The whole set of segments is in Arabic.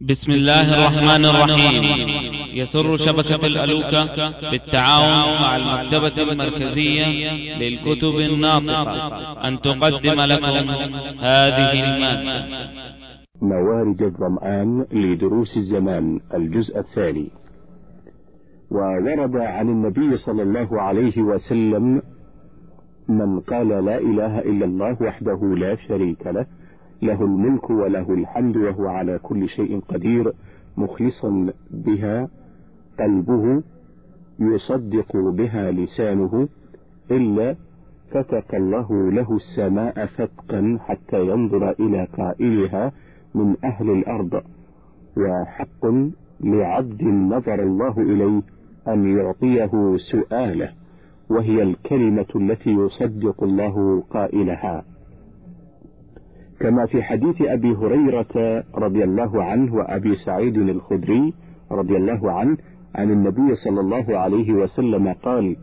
بسم الله الرحمن الرحيم. يسر شبكة الألوكة بالتعاون مع المكتبة المركزية للكتب الناطقة. أن تقدم لكم هذه المادة. موارد الظمآن لدروس الزمان الجزء الثاني. وورد عن النبي صلى الله عليه وسلم من قال لا إله إلا الله وحده لا شريك له له الملك وله الحمد وهو على كل شيء قدير مخلصا بها قلبه يصدق بها لسانه إلا فتق الله له السماء فتقا حتى ينظر إلى قائلها من أهل الأرض. وحق لعبد نظر الله إليه أن يعطيه سؤاله وهي الكلمة التي يصدق الله قائلها. كما في حديث أبي هريرة رضي الله عنه وأبي سعيد الخدري رضي الله عنه عن النبي صلى الله عليه وسلم قال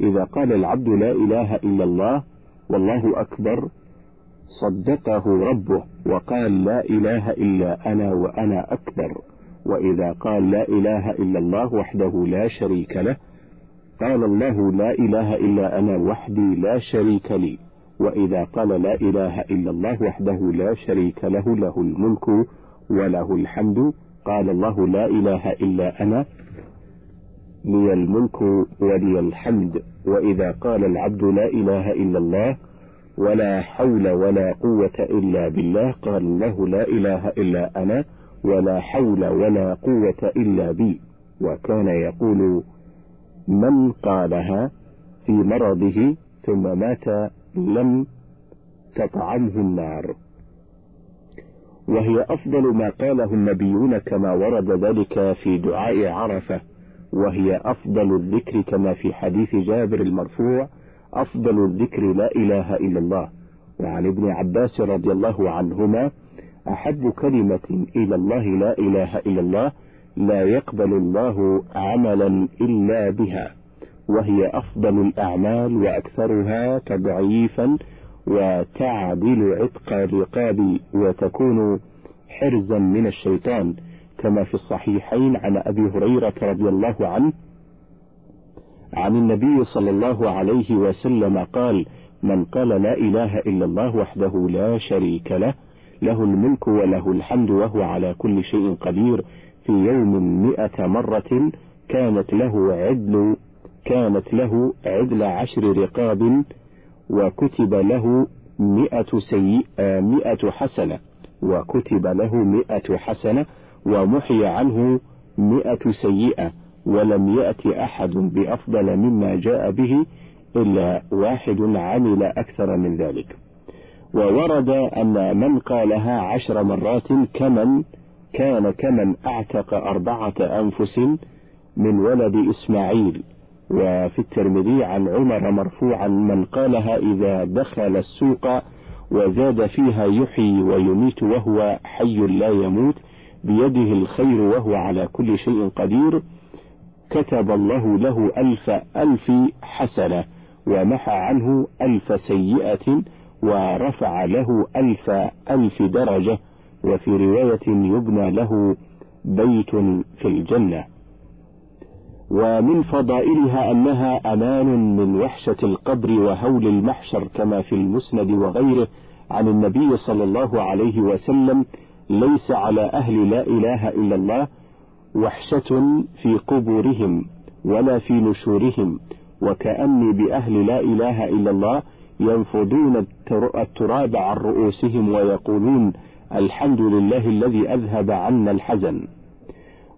إذا قال العبد لا إله إلا الله والله أكبر صدقه ربه وقال لا إله إلا أنا وأنا أكبر. وإذا قال لا إله إلا الله وحده لا شريك له قال الله لا إله إلا أنا وحدي لا شريك لي. وإذا قال لا إله إلا الله وحده لا شريك له له الملك وله الحمد. قال الله لا إله إلا أنا لي الملك ولي الحمد. وإذا قال العبد لا إله إلا الله ولا حول ولا قوة إلا بالله قال الله لا إله إلا أنا ولا حول ولا قوة إلا بي. وكان يقول من قالها في مرضه ثم مات لم تطعمه النار. وهي أفضل ما قاله النبيون كما ورد ذلك في دعاء عرفة وهي أفضل الذكر كما في حديث جابر المرفوع أفضل الذكر لا إله إلا الله. وعن ابن عباس رضي الله عنهما أحب كلمة إلى الله لا إله إلا الله لا يقبل الله عملا إلا بها. وهي أفضل الأعمال وأكثرها تضعيفا وتعدل عتق الرقاب وتكون حرزا من الشيطان. كما في الصحيحين عن أبي هريرة رضي الله عنه عن النبي صلى الله عليه وسلم قال من قال لا إله إلا الله وحده لا شريك له له الملك وله الحمد وهو على كل شيء قدير. في يوم مئة مرة كانت له عدل كانت له عدل عشر رقاب وكتب له مئة سيئة مئة حسنة وكتب له مئة حسنة ومحي عنه مئة سيئة ولم يأت أحد بأفضل مما جاء به إلا واحد عمل أكثر من ذلك. وورد أن من قالها عشر مرات كمن كان كمن أعتق أربعة أنفس من ولد إسماعيل. وفي الترمذي عن عمر مرفوعا من قالها إذا دخل السوق وزاد فيها يحيي ويميت وهو حي لا يموت بيده الخير وهو على كل شيء قدير. كتب الله له ألف ألف حسنة ومحى عنه ألف سيئة ورفع له ألف ألف درجة. وفي رواية يبنى له بيت في الجنة. ومن فضائلها أنها أمان من وحشة القبر وهول المحشر كما في المسند وغيره عن النبي صلى الله عليه وسلم ليس على أهل لا إله إلا الله وحشة في قبورهم ولا في نشورهم وكأني بأهل لا إله إلا الله ينفضون التراب عن رؤوسهم ويقولون الحمد لله الذي أذهب عنا الحزن.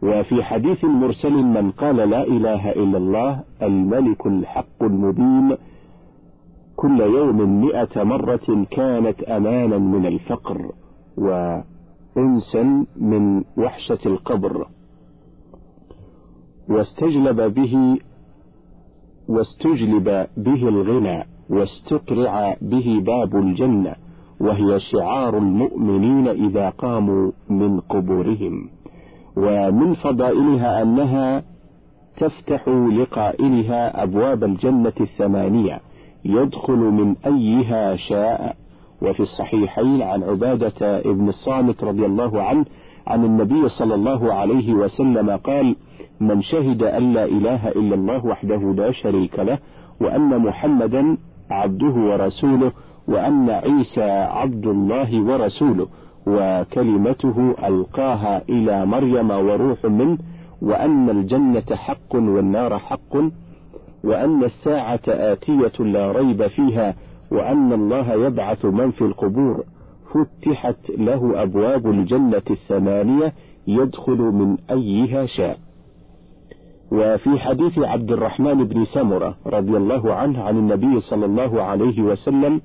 وفي حديث مرسل من قال لا إله إلا الله الملك الحق المبين كل يوم مئة مرة كانت أمانا من الفقر وأنسا من وحشة القبر. واستجلب به واستجلب به الغنى واستقرع به باب الجنة وهي شعار المؤمنين إذا قاموا من قبورهم. ومن فضائلها أنها تفتح لقائلها أبواب الجنة الثمانية يدخل من أيها شاء. وفي الصحيحين عن عبادة ابن الصامت رضي الله عنه عن النبي صلى الله عليه وسلم قال من شهد أن لا إله إلا الله وحده لا شريك له وأن محمدا عبده ورسوله وأن عيسى عبد الله ورسوله وكلمته ألقاها إلى مريم وروح منه وأن الجنة حق والنار حق وأن الساعة آتية لا ريب فيها وأن الله يبعث من في القبور. فتحت له أبواب الجنة الثمانية يدخل من أيها شاء. وفي حديث عبد الرحمن بن سمرة رضي الله عنه عن النبي صلى الله عليه وسلم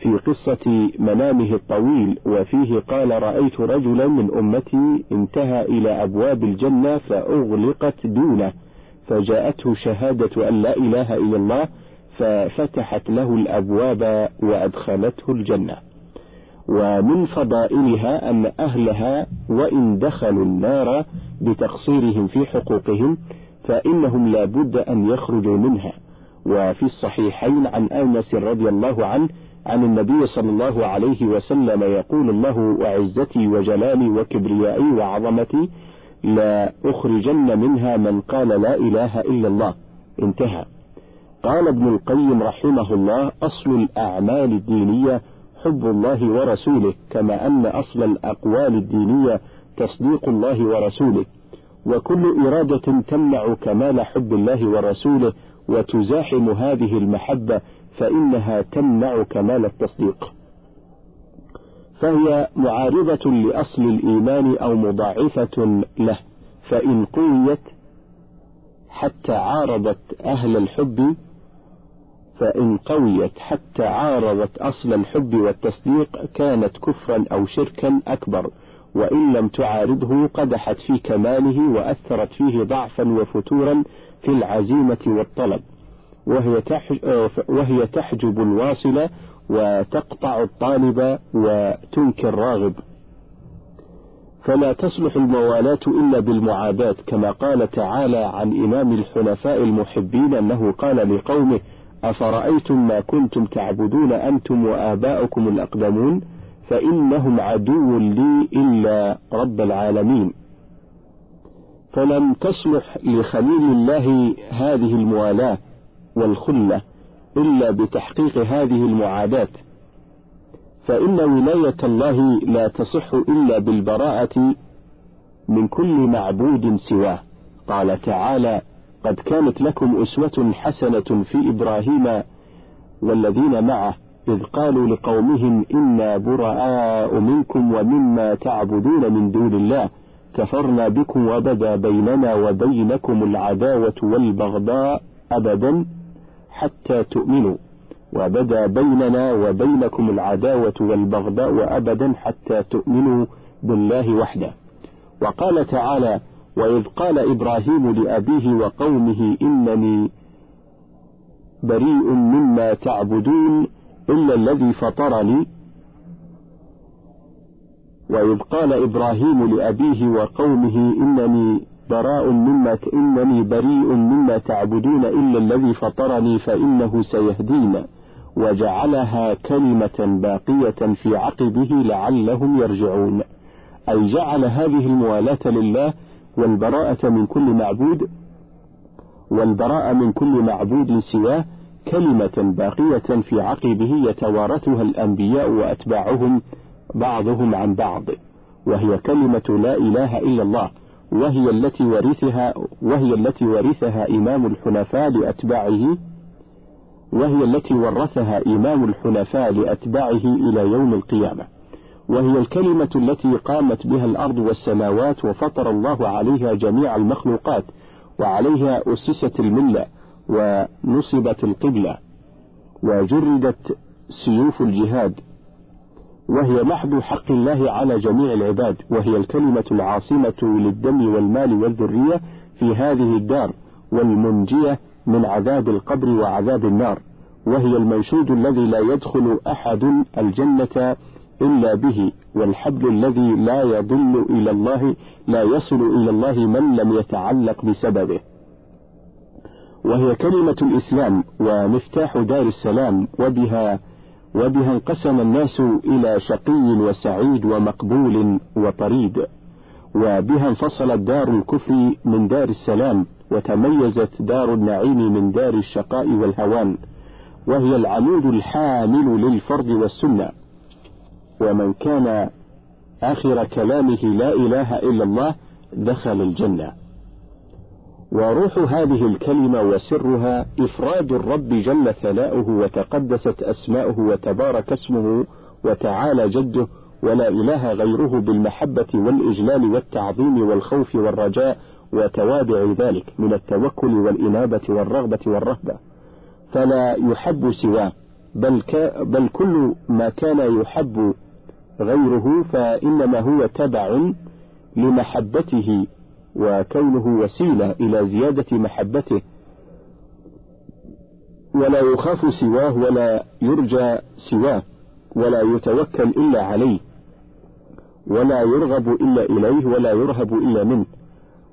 في قصة منامه الطويل وفيه قال رأيت رجلا من أمتي انتهى إلى أبواب الجنة فأغلقت دونه فجاءته شهادة أن لا إله إلا الله ففتحت له الأبواب وأدخلته الجنة. ومن فضائلها أن أهلها وإن دخلوا النار بتقصيرهم في حقوقهم فإنهم لا بد أن يخرجوا منها. وفي الصحيحين عن أنس رضي الله عنه عن النبي صلى الله عليه وسلم يقول الله وعزتي وجلالي وكبريائي وعظمتي لا أخرجن منها من قال لا إله إلا الله. انتهى. قال ابن القيم رحمه الله أصل الأعمال الدينية حب الله ورسوله كما أن أصل الأقوال الدينية تصديق الله ورسوله وكل إرادة تمنع كمال حب الله ورسوله وتزاحم هذه المحبة فإنها تمنع كمال التصديق. فهي معارضة لأصل الإيمان أو مضاعفة له فإن قويت حتى عارضت أهل الحب فإن قويت حتى عارضت أصل الحب والتصديق كانت كفرا أو شركا أكبر وإن لم تعارضه قدحت في كماله وأثرت فيه ضعفا وفتورا في العزيمة والطلب. وهي وهي تحجب الواصل وتقطع الطالب وتنكي الراغب. فلا تصلح الموالاة إلا بالمعاداة كما قال تعالى عن إمام الحنفاء المحبين أنه قال لقومه أفرأيتم ما كنتم تعبدون أنتم وآباؤكم الأقدمون؟ فإنهم عدو لي إلا رب العالمين. فلم تصلح لخليل الله هذه الموالاة والخلة إلا بتحقيق هذه المعاداة فإن ولاية الله لا تصح إلا بالبراءة من كل معبود سواه. قال تعالى قد كانت لكم أسوة حسنة في إبراهيم والذين معه إذ قالوا لقومهم إنا براء منكم ومما تعبدون من دون الله كفرنا بكم وبدا بيننا وبينكم العداوة والبغضاء أبدا حتى تؤمنوا. وبدا بيننا وبينكم العداوة والبغضاء أبدا حتى تؤمنوا بالله وحده. وقال تعالى وإذ قال إبراهيم لأبيه وقومه إنني بريء مما تعبدون إلا الذي فطرني. وإذ قال إبراهيم لأبيه وقومه إنني براء مما إنني بريء مما تعبدون إلا الذي فطرني فإنه سيهدين وجعلها كلمة باقية في عقبه لعلهم يرجعون. أي جعل هذه الموالاة لله والبراءة من كل معبود والبراءة من كل معبود سواه كلمة باقية في عقبه يتوارثها الأنبياء وأتباعهم بعضهم عن بعض وهي كلمة لا إله إلا الله. وهي التي ورثها وهي التي ورثها إمام الحنفاء لأتباعه وهي التي ورثها إمام الحنفاء لأتباعه إلى يوم القيامة. وهي الكلمة التي قامت بها الأرض والسماوات وفطر الله عليها جميع المخلوقات وعليها أسست الملة ونصبت القبلة وجردت سيوف الجهاد. وهي محض حق الله على جميع العباد وهي الكلمة العاصمة للدم والمال والذرية في هذه الدار والمنجية من عذاب القبر وعذاب النار وهي المنشود الذي لا يدخل أحد الجنة إلا به والحبل الذي لا يضل إلى الله لا يصل إلى الله من لم يتعلق بسببه. وهي كلمة الإسلام ومفتاح دار السلام وبها وبها انقسم الناس إلى شقي وسعيد ومقبول وطريد وبها انفصلت دار الكفر من دار السلام وتميزت دار النعيم من دار الشقاء والهوان وهي العمود الحامل للفرد والسنة. ومن كان آخر كلامه لا إله إلا الله دخل الجنة. وروح هذه الكلمة وسرها إفراد الرب جل ثناؤه وتقدست أسماؤه وتبارك اسمه وتعالى جده ولا إله غيره بالمحبة والإجلال والتعظيم والخوف والرجاء وتوابع ذلك من التوكل والإنابة والرغبة والرهبة. فلا يحب سواه بل, بل كل ما كان يحب غيره فإنما هو تبع لمحبته وكونه وسيلة إلى زيادة محبته. ولا يخاف سواه ولا يرجى سواه ولا يتوكل إلا عليه ولا يرغب إلا إليه ولا يرهب إلا منه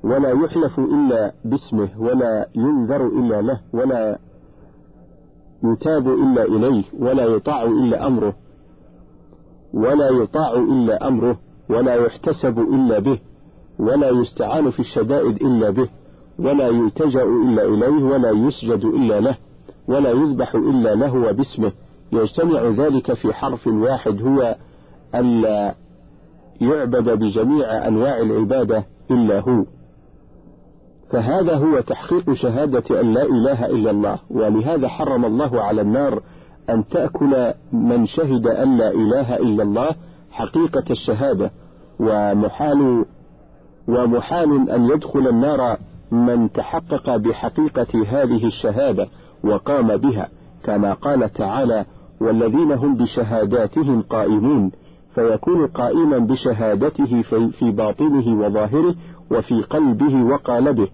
ولا يحلف إلا باسمه ولا ينذر إلا له ولا يتاب إلا إليه ولا يطاع إلا أمره ولا يطاع إلا أمره ولا يحتسب إلا به. ولا يستعان في الشدائد إلا به ولا يلتجأ إلا إليه ولا يسجد إلا له ولا يذبح إلا له وباسمه. يجتمع ذلك في حرف واحد هو ألا يعبد بجميع أنواع العبادة إلا هو. فهذا هو تحقيق شهادة أن لا إله إلا الله. ولهذا حرم الله على النار أن تأكل من شهد أن لا إله إلا الله حقيقة الشهادة. ومحال ومحال أن يدخل النار من تحقق بحقيقة هذه الشهادة وقام بها كما قال تعالى والذين هم بشهاداتهم قائمون فيكون قائما بشهادته في باطنه وظاهره وفي قلبه وقالبه.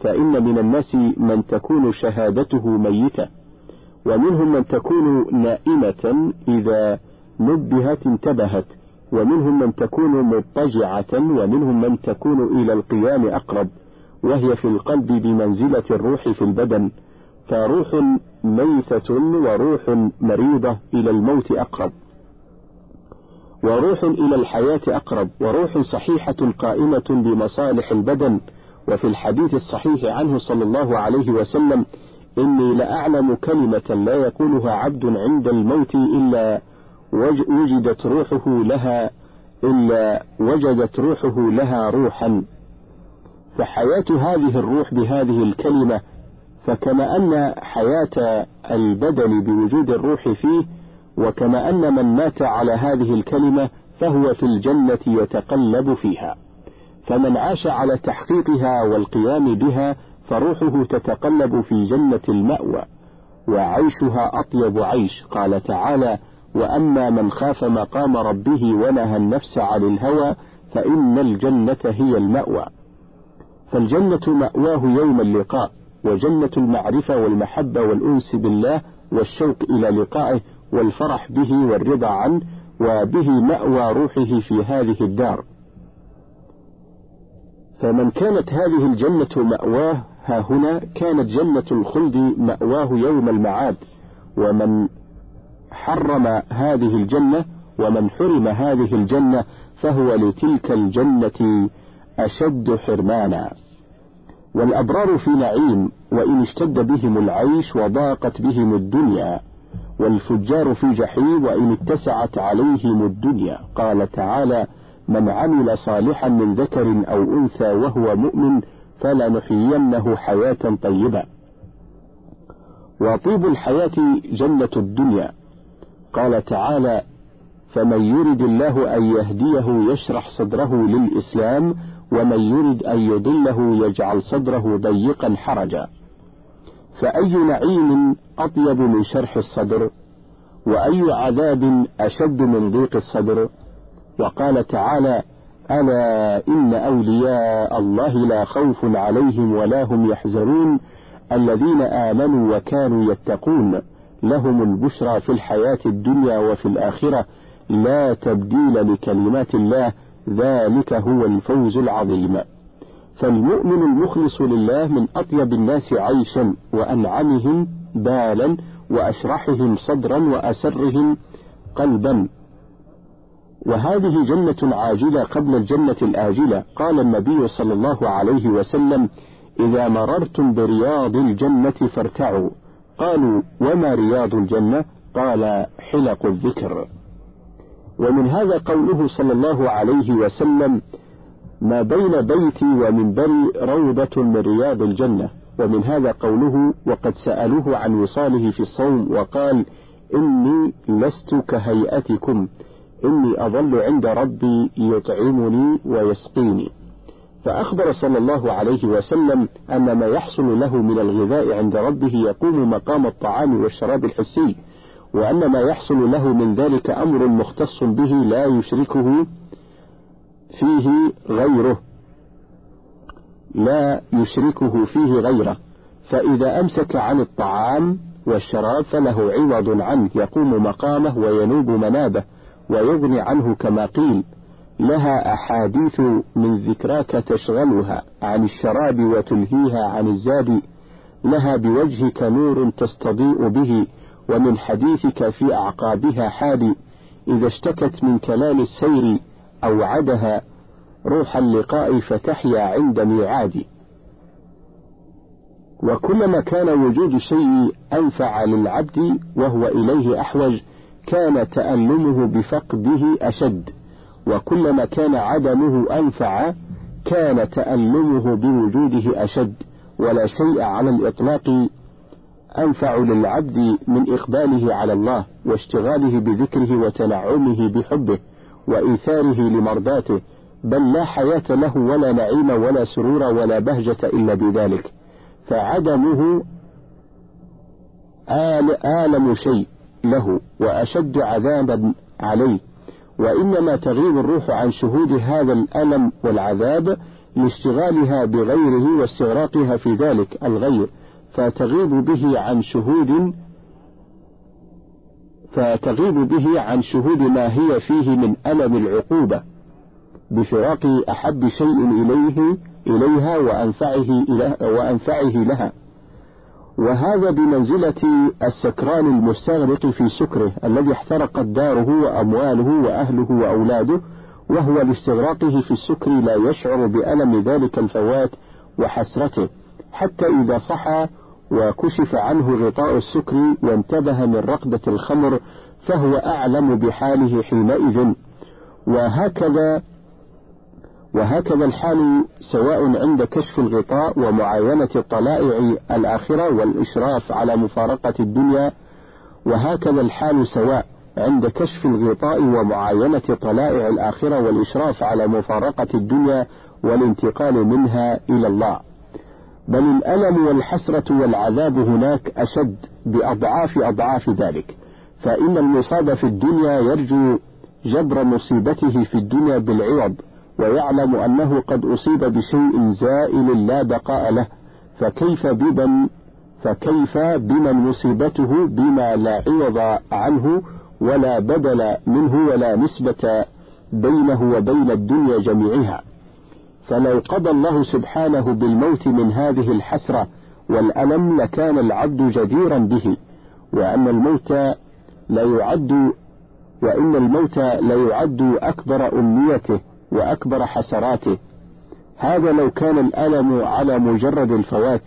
فإن من الناس من تكون شهادته ميتة ومنهم من تكون نائمة إذا نبهت انتبهت. ومنهم من تكون مضطجعة ومنهم من تكون إلى القيام أقرب وهي في القلب بمنزلة الروح في البدن فروح ميتة وروح مريضة إلى الموت أقرب. وروح إلى الحياة أقرب وروح صحيحة قائمة بمصالح البدن. وفي الحديث الصحيح عنه صلى الله عليه وسلم إني لأعلم كلمة لا يقولها عبد عند الموت إلا وجدت روحه لها إلا وجدت روحه لها روحا. فحياة هذه الروح بهذه الكلمة فكما أن حياة البدن بوجود الروح فيه وكما أن من مات على هذه الكلمة فهو في الجنة يتقلب فيها. فمن عاش على تحقيقها والقيام بها فروحه تتقلب في جنة المأوى وعيشها أطيب عيش. قال تعالى وأما من خاف مقام ربه ونهى النفس عن الهوى فإن الجنة هي المأوى. فالجنة مأواه يوم اللقاء وجنة المعرفة والمحبة والأنس بالله والشوق إلى لقائه والفرح به والرضا عنه وبه مأوى روحه في هذه الدار. فمن كانت هذه الجنة مأواه ها هنا كانت جنة الخلد مأواه يوم المعاد. ومن حرم هذه الجنة ومن حرم هذه الجنة فهو لتلك الجنة أشد حرمانا. والأبرار في نعيم وإن اشتد بهم العيش وضاقت بهم الدنيا. والفجار في جحيم وإن اتسعت عليهم الدنيا. قال تعالى من عمل صالحا من ذكر أو أنثى وهو مؤمن فلنحيينه حياة طيبة. وطيب الحياة جنة الدنيا. قال تعالى فمن يرد الله أن يهديه يشرح صدره للإسلام ومن يرد أن يضله يجعل صدره ضيقا حرجا. فأي نعيم أطيب من شرح الصدر؟ وأي عذاب أشد من ضيق الصدر؟ وقال تعالى ألا إن أولياء الله لا خوف عليهم ولا هم يحزنون الذين آمنوا وكانوا يتقون. لهم البشرى في الحياة الدنيا وفي الآخرة لا تبديل لكلمات الله ذلك هو الفوز العظيم. فالمؤمن المخلص لله من أطيب الناس عيشا وأنعمهم بالا وأشرحهم صدرا وأسرهم قلبا. وهذه جنة عاجلة قبل الجنة الآجلة. قال النبي صلى الله عليه وسلم إذا مررتم برياض الجنة فارتعوا. قالوا وما رياض الجنة؟ قال حلق الذكر. ومن هذا قوله صلى الله عليه وسلم ما بين بيتي ومنبري روضة من رياض الجنة. ومن هذا قوله وقد سألوه عن وصاله في الصوم وقال إني لست كهيئتكم إني أظل عند ربي يطعمني ويسقيني. فأخبر صلى الله عليه وسلم أن ما يحصل له من الغذاء عند ربه يقوم مقام الطعام والشراب الحسي وأن ما يحصل له من ذلك أمر مختص به لا يشركه فيه غيره لا يشركه فيه غيره. فإذا أمسك عن الطعام والشراب فله عوض عنه يقوم مقامه وينوب منابه ويغني عنه كما قيل. لها أحاديث من ذكراك تشغلها عن الشراب وتلهيها عن الزاد لها بوجهك نور تستضيء به ومن حديثك في أعقابها حال إذا اشتكت من كلام السير أوعدها روح اللقاء فتحيا عند ميعاد. وكلما كان وجود شيء أنفع للعبد وهو إليه أحوج كان تألمه بفقده أشد. وكلما كان عدمه أنفع كان تألمه بوجوده أشد ولا شيء على الإطلاق أنفع للعبد من إقباله على الله واشتغاله بذكره وتنعمه بحبه وإيثاره لمرضاته بل لا حياة له ولا نعيم ولا سرور ولا بهجة إلا بذلك. فعدمه آل آلم شيء له وأشد عذابا عليه. وإنما تغيب الروح عن شهود هذا الألم والعذاب لاشتغالها بغيره واستغراقها في ذلك الغير فتغيب به عن شهود فتغيب به عن شهود ما هي فيه من ألم العقوبة بفراق أحب شيء إليه إليها وأنفعه, وأنفعه لها. وهذا بمنزلة السكران المستغرق في سكره الذي احترقت داره وأمواله وأهله وأولاده وهو لاستغراقه في السكر لا يشعر بألم ذلك الفوات وحسرته حتى إذا صحى وكشف عنه غطاء السكر وانتبه من رقدة الخمر فهو أعلم بحاله حينئذ. وهكذا وهكذا الحال سواء عند كشف الغطاء ومعاينة الطلائع الآخرة والإشراف على مفارقة الدنيا وهكذا الحال سواء عند كشف الغطاء ومعاينة طلائع الآخرة والإشراف على مفارقة الدنيا والانتقال منها إلى الله. بل الألم والحسرة والعذاب هناك أشد بأضعاف أضعاف ذلك. فإن المصاب في الدنيا يرجو جبر مصيبته في الدنيا بالعوض. ويعلم أنه قد أصيب بشيء زائل لا بقاء له فكيف بمن فكيف بمن مصيبته بما لا عوض عنه ولا بدل منه ولا نسبة بينه وبين الدنيا جميعها. فلو قضى الله سبحانه بالموت من هذه الحسرة والألم لكان العبد جديرا به وأن الموت لا يعد وإن الموت لا يعد أكبر أمنيته وأكبر حسراته. هذا لو كان الألم على مجرد الفوات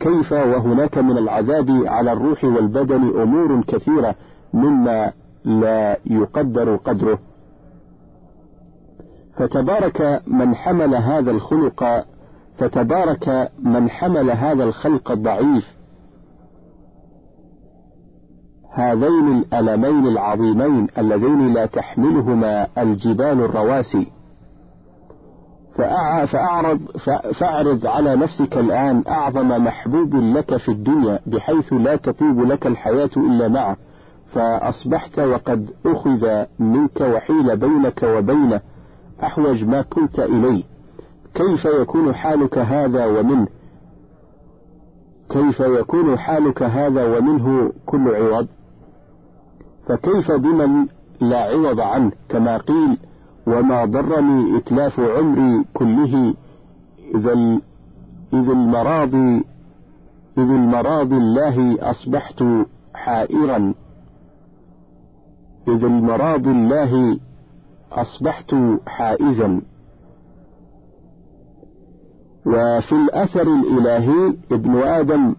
كيف وهناك من العذاب على الروح والبدن أمور كثيرة مما لا يقدر قدره. فتبارك من حمل هذا الخلق فتبارك من حمل هذا الخلق الضعيف. هذين الألمين العظيمين اللذين لا تحملهما الجبال الرواسي. فأعرض فأعرض على نفسك الآن أعظم محبوب لك في الدنيا بحيث لا تطيب لك الحياة إلا معه. فأصبحت وقد أخذ منك وحيل بينك وبينه أحوج ما كنت إليه. كيف يكون حالك هذا ومنه كيف يكون حالك هذا ومنه كل عوض؟ فكيف بمن لا عوض عنه؟ كما قيل وما ضرني إتلاف عمري كله إذا إذ المراضي إذ المراضي الله أصبحت حائرا. إذ المراض الله أصبحت حائزا. وفي الأثر الإلهي ابن آدم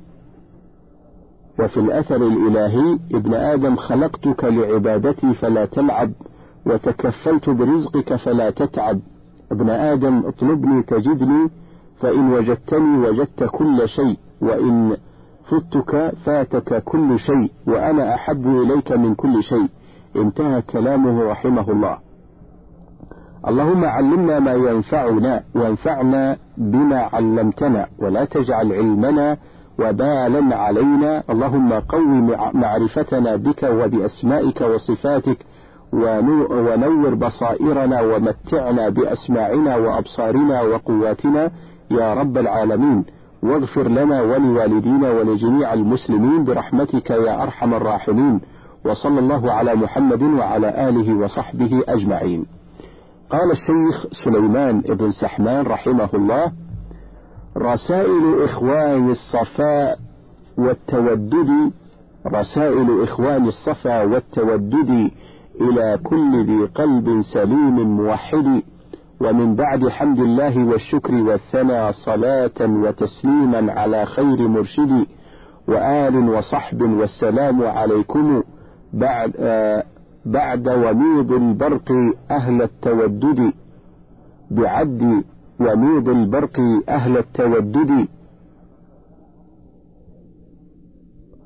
وفي الأثر الإلهي ابن آدم خلقتك لعبادتي فلا تلعب. وتكفلت برزقك فلا تتعب. ابن آدم اطلبني تجدني فإن وجدتني وجدت كل شيء وإن فتك فاتك كل شيء وأنا أحب إليك من كل شيء. انتهى كلامه رحمه الله. اللهم علمنا ما ينفعنا وانفعنا بما علمتنا ولا تجعل علمنا وبالا علينا. اللهم قو معرفتنا بك وبأسمائك وصفاتك ونور بصائرنا ومتعنا بأسماعنا وأبصارنا وقواتنا يا رب العالمين. واغفر لنا ولوالدينا ولجميع المسلمين برحمتك يا أرحم الراحمين. وصلى الله على محمد وعلى آله وصحبه أجمعين. قال الشيخ سليمان بن سحمان رحمه الله رسائل إخوان الصفاء والتودد رسائل إخوان الصفا والتودد إلى كل ذي قلب سليم موحد. ومن بعد حمد الله والشكر والثنى صلاة وتسليما على خير مرشد. وآل وصحب والسلام عليكم. بعد آه بعد وميض البرق أهل التودد. بعد وميض البرق أهل التودد.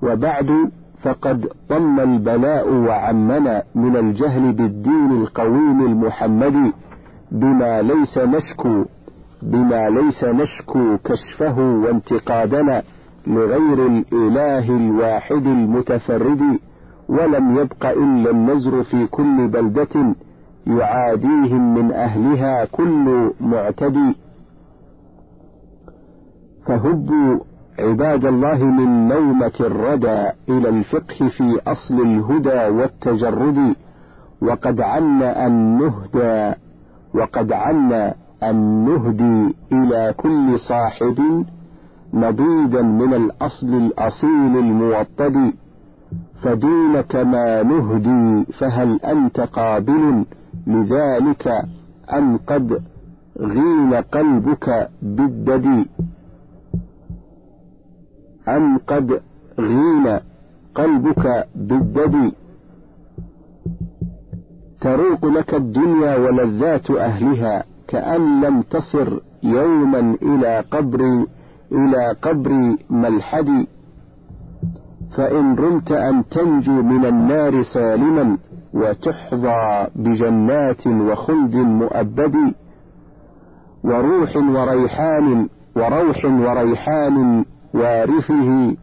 وبعد فقد ضم البلاء وعمنا من الجهل بالدين القويم المحمدي بما ليس نشكو بما ليس نشكو كشفه وانتقادنا لغير الإله الواحد المتفرد ولم يبق إلا النزر في كل بلدة يعاديهم من أهلها كل معتدي. فهبوا عباد الله من نومة الردى إلى الفقه في أصل الهدى والتجرد وقد عنا أن نهدى وقد عنا أن نهدي إلى كل صاحب نضيدا من الأصل الأصيل الموطد. فدونك ما نهدي فهل أنت قابل لذلك أم قد غين قلبك بالددي؟ أم قد غين قلبك بالددي تروق لك الدنيا ولذات أهلها كأن لم تصر يوما إلى قبر إلى قبر ملحد. فإن رمت أن تنجو من النار سالما وتحظى بجنات وخلد مؤبد. وروح وريحان وروح وريحان وارفه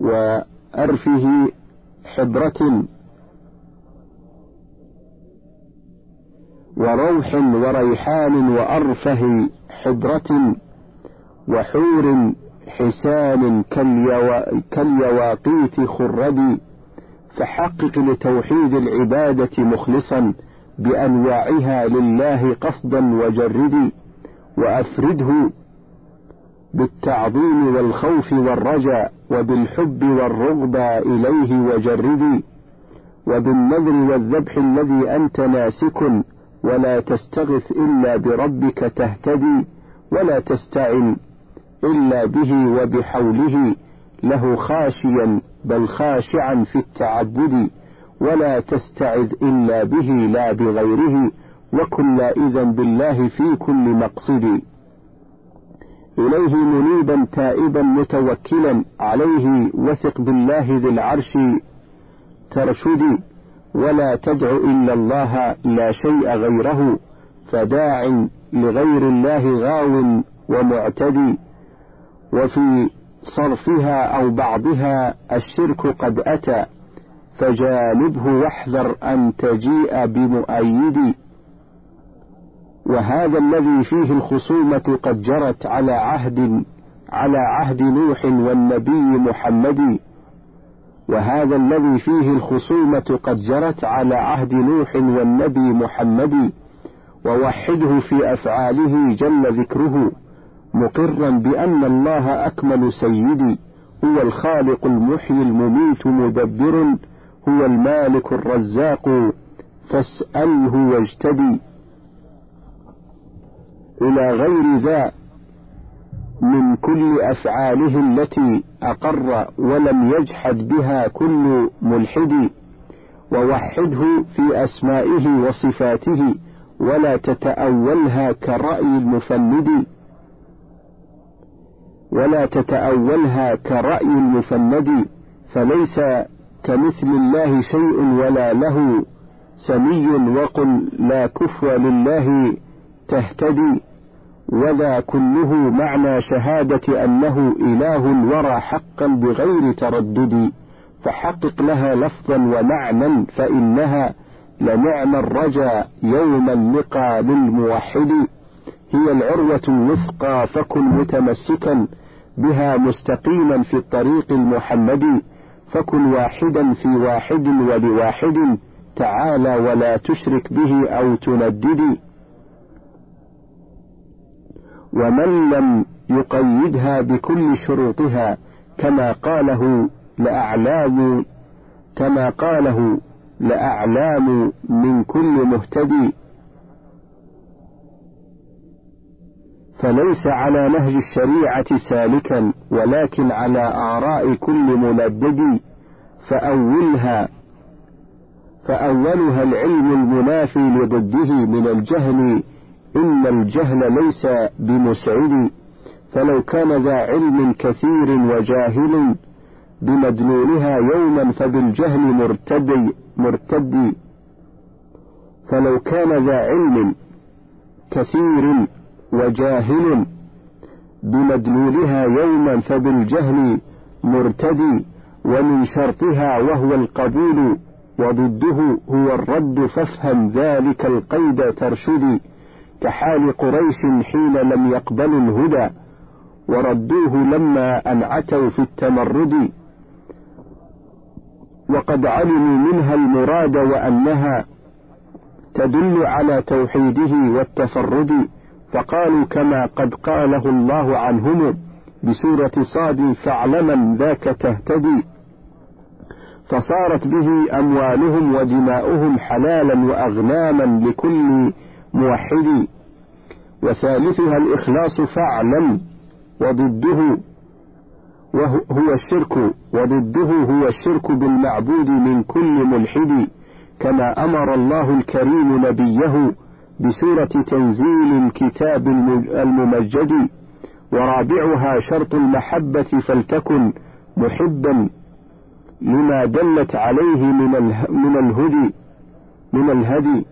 وأرفه حبرة وروح وريحان وأرفه حبرة وحور حسان كاليواقيت خردي فحقق لتوحيد العبادة مخلصا بأنواعها لله قصدا وجردي وأفرده بالتعظيم والخوف والرجاء وبالحب والرغبة إليه وجردي وبالنذر والذبح الذي أنت ناسك ولا تستغث إلا بربك تهتدي ولا تستعن إلا به وبحوله له خاشيا بل خاشعا في التعبد ولا تستعذ إلا به لا بغيره وكن لائذا بالله في كل مقصد إليه منيبا تائبا متوكلا عليه وثق بالله ذي العرش ترشدي ولا تدع إلا الله لا شيء غيره فداع لغير الله غاو ومعتدي. وفي صرفها أو بعضها الشرك قد أتى فجانبه واحذر أن تجيء بمؤيد وهذا الذي فيه الخصومة قد جرت على عهد على عهد نوح والنبي محمد. وهذا الذي فيه الخصومة قد جرت على عهد نوح والنبي محمد. ووحده في أفعاله جل ذكره مقرا بأن الله أكمل سيدي هو الخالق المحيي المميت مدبر هو المالك الرزاق. فاسأله واجتدي إلى غير ذا من كل أفعاله التي أقر ولم يجحد بها كل ملحد ووحده في أسمائه وصفاته ولا تتأولها كرأي المفند ولا تتأولها كرأي المفند فليس كمثل الله شيء ولا له سمي وقل لا كفو لله تهتدي وذا كله معنى شهادة أنه إله الورى حقا بغير تردد فحقق لها لفظا ومعنى فإنها لنعم الرجا يوم اللقى للموحد هي العروة الوثقى فكن متمسكا بها مستقيما في الطريق المحمدي فكن واحدا في واحد ولواحد تعالى ولا تشرك به أو تندد. ومن لم يقيدها بكل شروطها كما قاله لأعلام كما قاله لأعلام من كل مهتدي. فليس على نهج الشريعة سالكا ولكن على آراء كل ملدد فأولها فأولها العلم المنافي لضده من الجهل إن الجهل ليس بمسعد فلو كان ذا علم كثير وجاهل بمدلولها يوما فبالجهل مرتدي مرتدي فلو كان ذا علم كثير وجاهل بمدلولها يوما فبالجهل مرتدي ومن شرطها وهو القبول وضده هو الرد فافهم ذلك القيد ترشدي كحال قريش حين لم يقبلوا الهدى وردوه لما أنعتوا في التمرد. وقد علموا منها المراد وأنها تدل على توحيده والتفرد فقالوا كما قد قاله الله عنهم بسورة صاد فاعلما ذاك تهتدي فصارت به أموالهم ودماؤهم حلالا وأغناما لكل موحد وثالثها الإخلاص فاعلم وضده وهو الشرك وضده هو الشرك بالمعبود من كل ملحد كما أمر الله الكريم نبيه بسورة تنزيل الكتاب الممجد ورابعها شرط المحبة فلتكن محبا لما دلت عليه من الهدي من الهدي.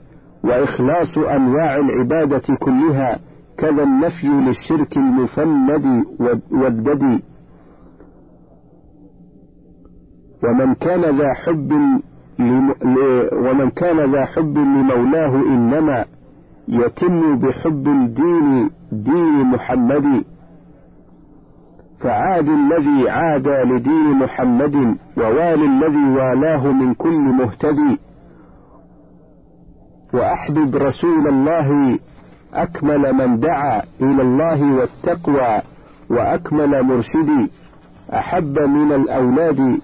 وإخلاص أنواع العبادة كلها كذا النفي للشرك المفند والبدي ومن كان ذا حب ومن كان ذا حب لمولاه إنما يتم بحب الدين دين محمد. فعاد الذي عاد لدين محمد ووالي الذي والاه من كل مهتدي. وأحبب رسول الله أكمل من دعا إلى الله والتقوى وأكمل مرشدي. أحب من الأولاد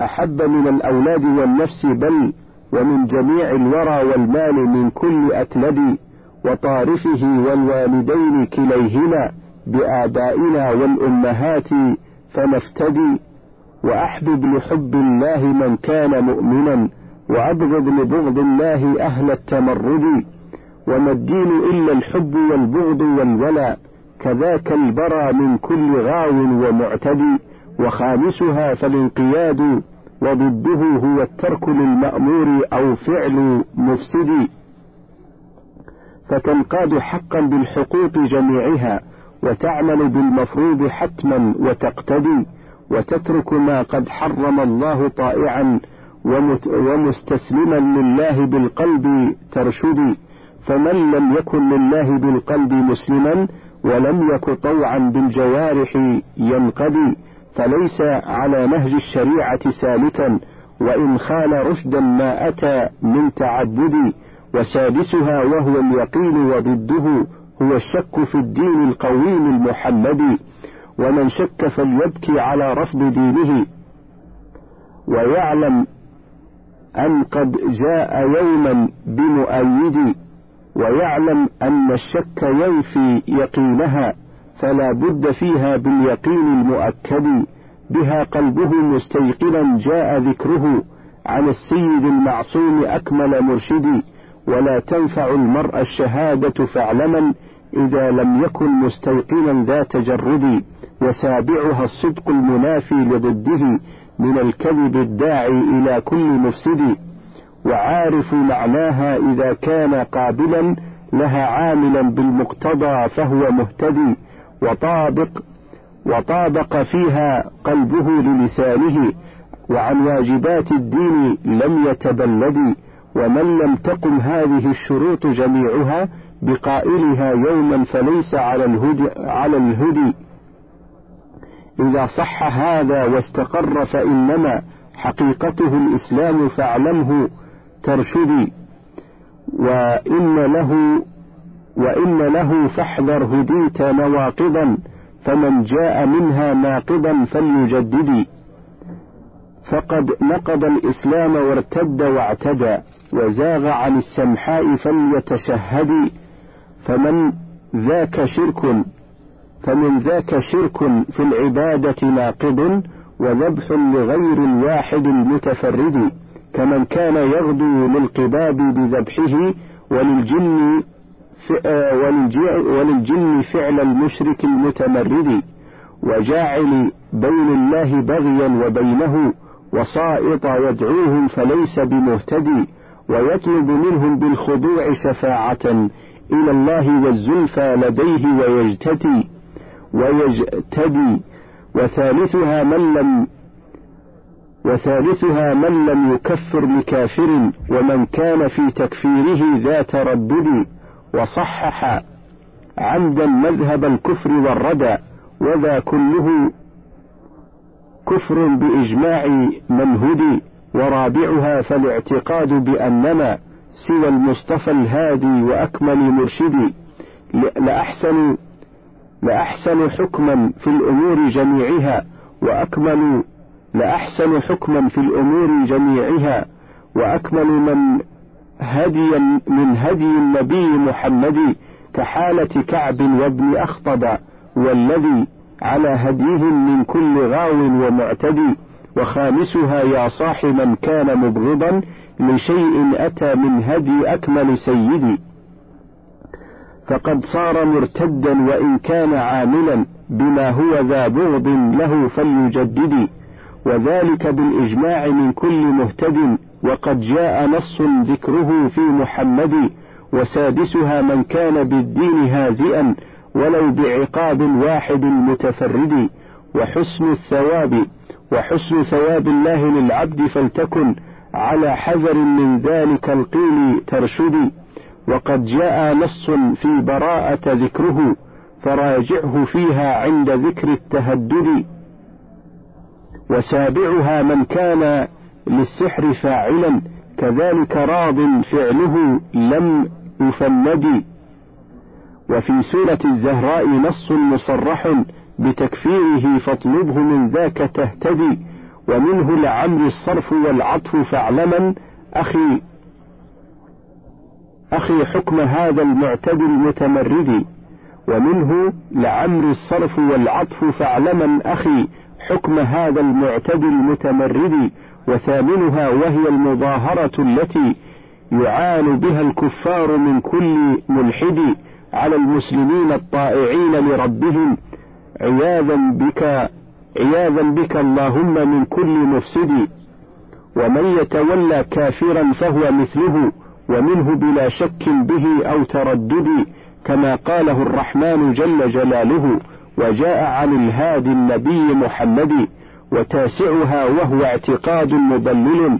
أحب من الأولاد والنفس بل ومن جميع الورى والمال من كل أكلد وطارفه والوالدين كليهما بآبائنا والأمهات فنفتدي. وأحبب لحب الله من كان مؤمنا وأبغض لبغض الله أهل التمرد وما الدين إلا الحب والبغض والولاء كذاك البرى من كل غاو ومعتدي وخامسها فالانقياد وضده هو الترك للمأمور أو فعل مفسد. فتنقاد حقا بالحقوق جميعها وتعمل بالمفروض حتما وتقتدي وتترك ما قد حرم الله طائعا ومستسلما لله بالقلب ترشدي فمن لم يكن لله بالقلب مسلما ولم يك طوعا بالجوارح ينقضي فليس على نهج الشريعة سالكا وإن خال رشدا ما أتى من تعبد وسادسها وهو اليقين وضده هو الشك في الدين القويم المحمدي ومن شك فليبكي على رفض دينه ويعلم أن قد جاء يوما بمؤيد ويعلم أن الشك ينفي يقينها فلا بد فيها باليقين المؤكد بها قلبه مستيقنا جاء ذكره على السيد المعصوم أكمل مرشدي ولا تنفع المرء الشهادة فاعلما إذا لم يكن مستيقنا ذا تجرد وسابعها الصدق المنافي لضده من الكذب الداعي إلى كل مفسد وعارف معناها إذا كان قابلا لها عاملا بالمقتضى فهو مهتدي وطابق وطابق فيها قلبه للسانه وعن واجبات الدين لم يتبلد ومن لم تقم هذه الشروط جميعها بقائلها يوما فليس على الهدي, على الهدي. إذا صح هذا واستقر فإنما حقيقته الإسلام فاعلمه ترشدي. وإن له وإن له فاحذر هديت نواقضا فمن جاء منها ناقضا فليجددي. فقد نقض الإسلام وارتد واعتدى وزاغ عن السمحاء فليتشهد فمن ذاك شرك فمن ذاك شرك في العبادة ناقض وذبح لغير الواحد المتفرد كمن كان يغدو للقباب بذبحه وللجن وللجن فعل المشرك المتمرد وجاعل بين الله بغيا وبينه وسائط يدعوهم فليس بمهتدي ويطلب منهم بالخضوع شفاعة إلى الله والزلفى لديه ويجتدي. ويجتدي وثالثها من لم وثالثها من لم يكفر لكافر ومن كان في تكفيره ذا تردد وصحح عمدا مذهب الكفر والردى وذا كله كفر بإجماع من هدي ورابعها فالاعتقاد بأننا سوى المصطفى الهادي وأكمل مرشدي لأحسن لأحسن حكما في الأمور جميعها وأكمل لأحسن حكما في الأمور جميعها وأكمل من هديا من هدي النبي محمد كحالة كعب وابن أخطب والذي على هديهم من كل غاو ومعتدي وخامسها يا صاح من كان مبغضا لشيء أتى من هدي أكمل سيدي. فقد صار مرتدا وإن كان عاملا بما هو ذا بغض له فليجدد. وذلك بالإجماع من كل مهتد وقد جاء نص ذكره في محمد وسادسها من كان بالدين هازئا ولو بعقاب واحد متفرد. وحسن الثواب وحسن ثواب الله للعبد فلتكن على حذر من ذلك القيل ترشدي وقد جاء نص في براءة ذكره فراجعه فيها عند ذكر التهدد. وسابعها من كان للسحر فاعلا كذلك راض فعله لم يفند. وفي سورة الزهراء نص مصرح بتكفيره فاطلبه من ذاك تهتدي ومنه لعمر الصرف والعطف فاعلما أخي أخي حكم هذا المعتدي المتمرد ومنه لعمر الصرف والعطف فاعلما أخي حكم هذا المعتدي المتمرد وثامنها وهي المظاهرة التي يعان بها الكفار من كل ملحد على المسلمين الطائعين لربهم. عياذا بك عياذا بك اللهم من كل مفسد ومن يتولى كافرا فهو مثله. ومنه بلا شك به أو تردد كما قاله الرحمن جل جلاله وجاء عن الهادي النبي محمد وتاسعها وهو اعتقاد مضلل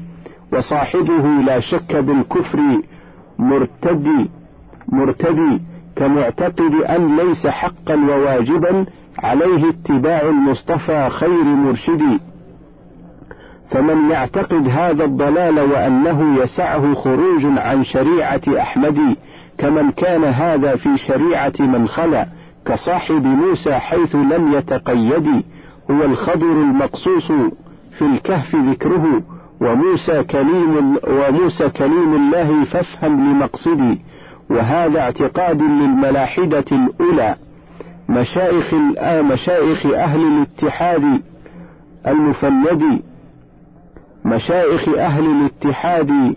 وصاحبه لا شك بالكفر مرتدي مرتدي كمعتقد أن ليس حقا وواجبا عليه اتباع المصطفى خير مرشد. فمن يعتقد هذا الضلال وأنه يسعه خروج عن شريعة أحمد كمن كان هذا في شريعة من خلا كصاحب موسى حيث لم يتقيد هو الخضر المقصوص في الكهف ذكره وموسى كليم وموسى كليم الله فافهم لمقصدي وهذا اعتقاد للملاحدة الأولى مشايخ مشايخ أهل الاتحاد المفند مشايخ أهل الاتحاد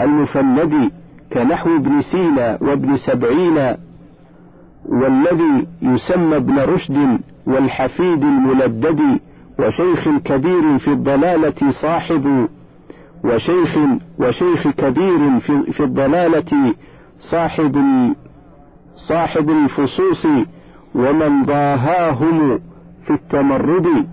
المفند كنحو ابن سينا وابن سبعين والذي يسمى ابن رشد والحفيد الملدد وشيخ كبير في الضلالة صاحب وشيخ وشيخ كبير في, في الضلالة صاحب صاحب الفصوص ومن ضاهاهم في التمرد.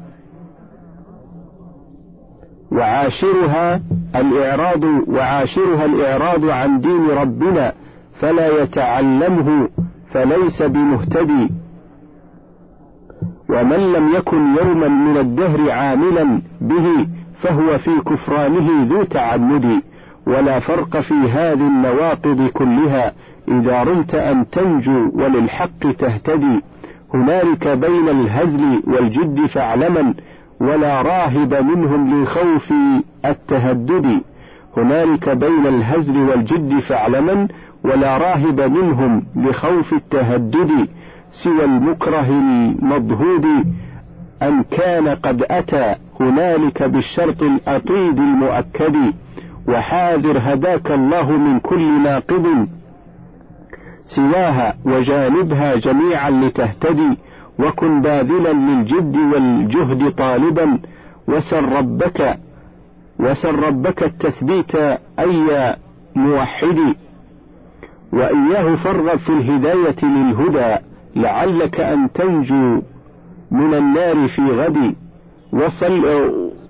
وعاشرها الإعراض وعاشرها الإعراض عن دين ربنا فلا يتعلمه فليس بمهتدي. ومن لم يكن يوما من الدهر عاملا به فهو في كفرانه ذو تعمد ولا فرق في هذه النواقض كلها إذا رمت أن تنجو وللحق تهتدي. هنالك بين الهزل والجد فاعلما ولا راهب منهم لخوف التهدد. هنالك بين الهزل والجد فاعلما ولا راهب منهم لخوف التهدد سوى المكره المضهود. أن كان قد أتى هنالك بالشرط الأطيد المؤكد. وحاذر هداك الله من كل ناقض. سواها وجانبها جميعا لتهتدي. وكن باذلا للجد والجهد طالبا وسل ربك وسل ربك التثبيت أي موحد وإياه فارغب في الهداية للهدى لعلك أن تنجو من النار في غد وصل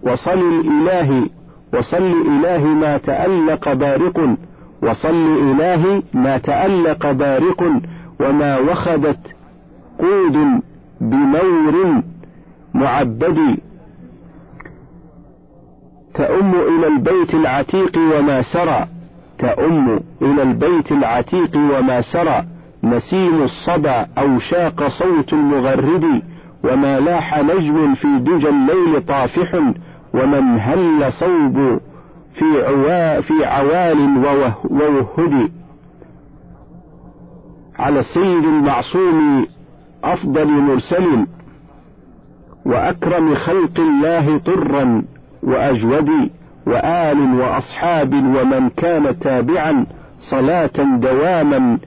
وصل الإله وصل إله ما تألق بارق وصل إله ما تألق بارق وما وخدت قود بنور معبد تأم إلى البيت العتيق وما سرى. تأم إلى البيت العتيق وما سرى. نسيم الصبا أو شاق صوت المغرد وما لاح نجم في دجى الليل طافح. ومن هل صوب في عوا في عوال ووهد. على السيد المعصوم أفضل مرسل وأكرم خلق الله طرا وأجود وآل وأصحاب ومن كان تابعا صلاة دواما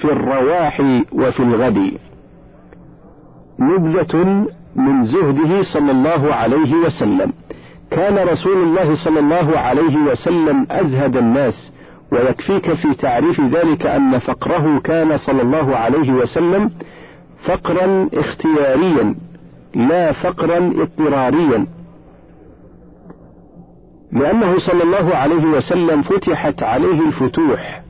في الرواح وفي الغد. نبذة من زهده صلى الله عليه وسلم. كان رسول الله صلى الله عليه وسلم أزهد الناس ويكفيك في تعريف ذلك أن فقره كان صلى الله عليه وسلم فقرا اختياريا لا فقرا اضطراريا. لأنه صلى الله عليه وسلم فتحت عليه الفتوح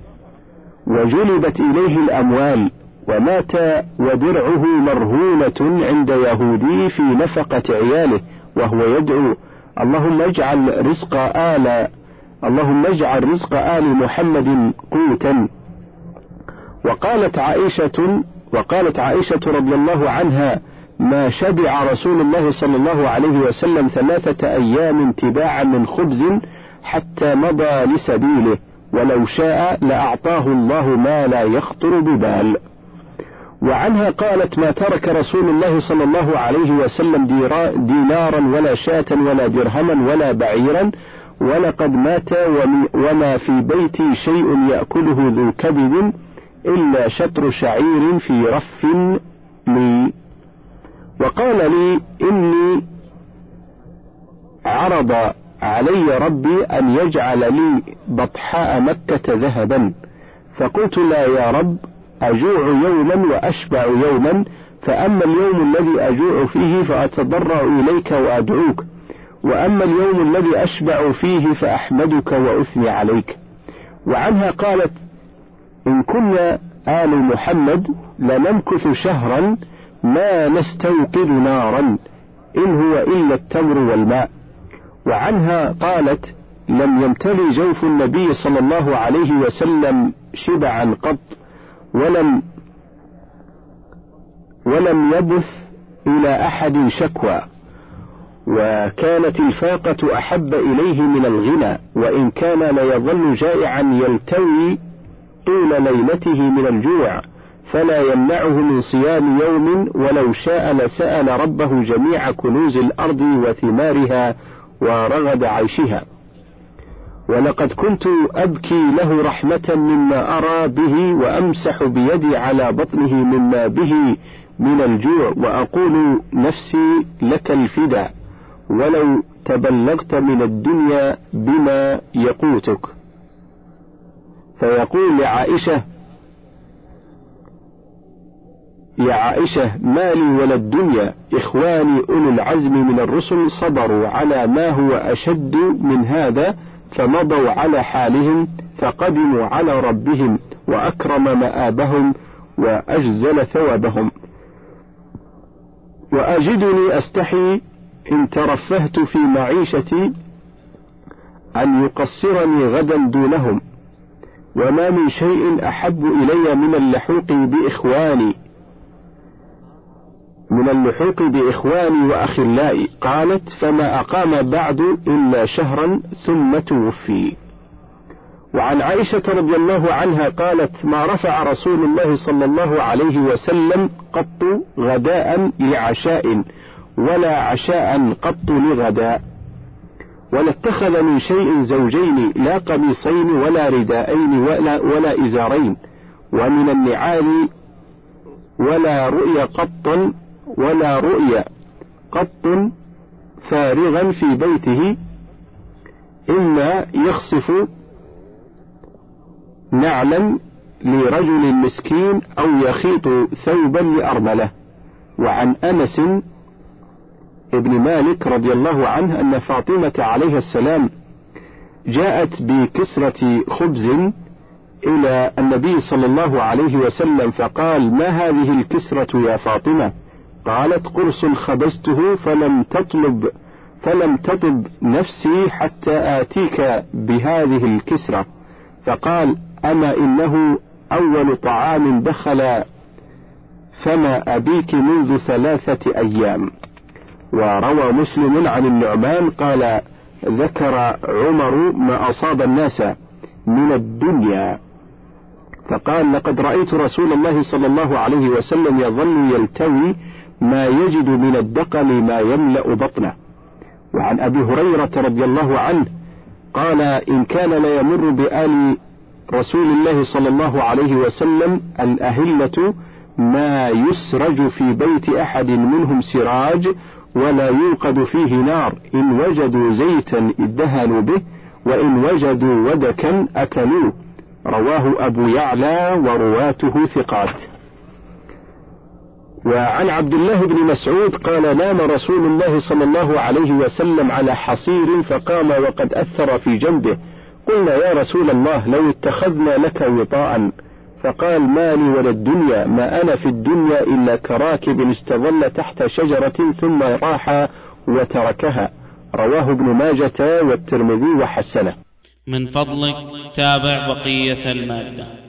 وجلبت إليه الأموال ومات ودرعه مرهونة عند يهودي في نفقة عياله وهو يدعو اللهم اجعل رزق آل اللهم اجعل رزق آل محمد قوتا. وقالت عائشة وقالت عائشة رضي الله عنها ما شبع رسول الله صلى الله عليه وسلم ثلاثة أيام تباعا من خبز حتى مضى لسبيله ولو شاء لأعطاه الله ما لا يخطر ببال. وعنها قالت ما ترك رسول الله صلى الله عليه وسلم دينارا ولا شاة ولا درهما ولا بعيرا ولقد مات وما في بيتي شيء يأكله ذو كبد إلا شطر شعير في رف لي. وقال لي إني عرض علي ربي أن يجعل لي بطحاء مكة ذهبا. فقلت لا يا رب أجوع يوما وأشبع يوما. فأما اليوم الذي أجوع فيه فأتضرع إليك وأدعوك. وأما اليوم الذي أشبع فيه فأحمدك وأثني عليك. وعنها قالت إن كنا آل محمد لنمكث شهرا ما نستوقد نارا إن هو إلا التمر والماء. وعنها قالت لم يمتلي جوف النبي صلى الله عليه وسلم شبعا قط ولم ولم يبث إلى أحد شكوى. وكانت الفاقة أحب إليه من الغنى وإن كان ليظل جائعا يلتوي طول ليلته من الجوع فلا يمنعه من صيام يوم ولو شاء لسأل ربه جميع كنوز الأرض وثمارها ورغد عيشها. ولقد كنت أبكي له رحمة مما أرى به وأمسح بيدي على بطنه مما به من الجوع وأقول نفسي لك الفداء ولو تبلغت من الدنيا بما يقوتك. فيقول لعائشة يا عائشة مالي ولا الدنيا إخواني أولو العزم من الرسل صبروا على ما هو أشد من هذا فمضوا على حالهم فقدموا على ربهم وأكرم مآبهم وأجزل ثوابهم. وأجدني أستحي إن ترفهت في معيشتي أن يقصرني غدا دونهم. وما من شيء أحب إلي من اللحوق بإخواني. من اللحوق بإخواني وأخلائي. قالت فما أقام بعد إلا شهرا ثم توفي. وعن عائشة رضي الله عنها قالت ما رفع رسول الله صلى الله عليه وسلم قط غداء لعشاء ولا عشاء قط لغداء. ولا اتخذ من شيء زوجين لا قميصين ولا رداءين ولا, ولا إزارين. ومن النعال ولا رؤيا قط ولا رؤيا قط فارغا في بيته إما يخصف نعلا لرجل مسكين أو يخيط ثوبا لأرملة. وعن أنس ابن مالك رضي الله عنه أن فاطمة عليه السلام جاءت بكسرة خبز إلى النبي صلى الله عليه وسلم فقال ما هذه الكسرة يا فاطمة؟ قالت قرص خبزته فلم تطلب فلم تطب نفسي حتى آتيك بهذه الكسرة. فقال أما إنه أول طعام دخل فما أبيك منذ ثلاثة أيام. وروى مسلم عن النعمان قال ذكر عمر ما أصاب الناس من الدنيا. فقال لقد رأيت رسول الله صلى الله عليه وسلم يظل يلتوي ما يجد من الدقل ما يملأ بطنه. وعن أبي هريرة رضي الله عنه قال إن كان ليمر بآل رسول الله صلى الله عليه وسلم الأهلة ما يسرج في بيت أحد منهم سراج ولا يوقد فيه نار. إن وجدوا زيتا ادهنوا به وإن وجدوا ودكا أكلوه. رواه أبو يعلى ورواته ثقات. وعن عبد الله بن مسعود قال نام رسول الله صلى الله عليه وسلم على حصير فقام وقد أثر في جنبه. قلنا يا رسول الله لو اتخذنا لك وطاء. فقال ما لي ولا الدنيا ما أنا في الدنيا إلا كراكب استظل تحت شجرة ثم راح وتركها. رواه ابن ماجة والترمذي وحسنه. من فضلك تابع بقية المادة.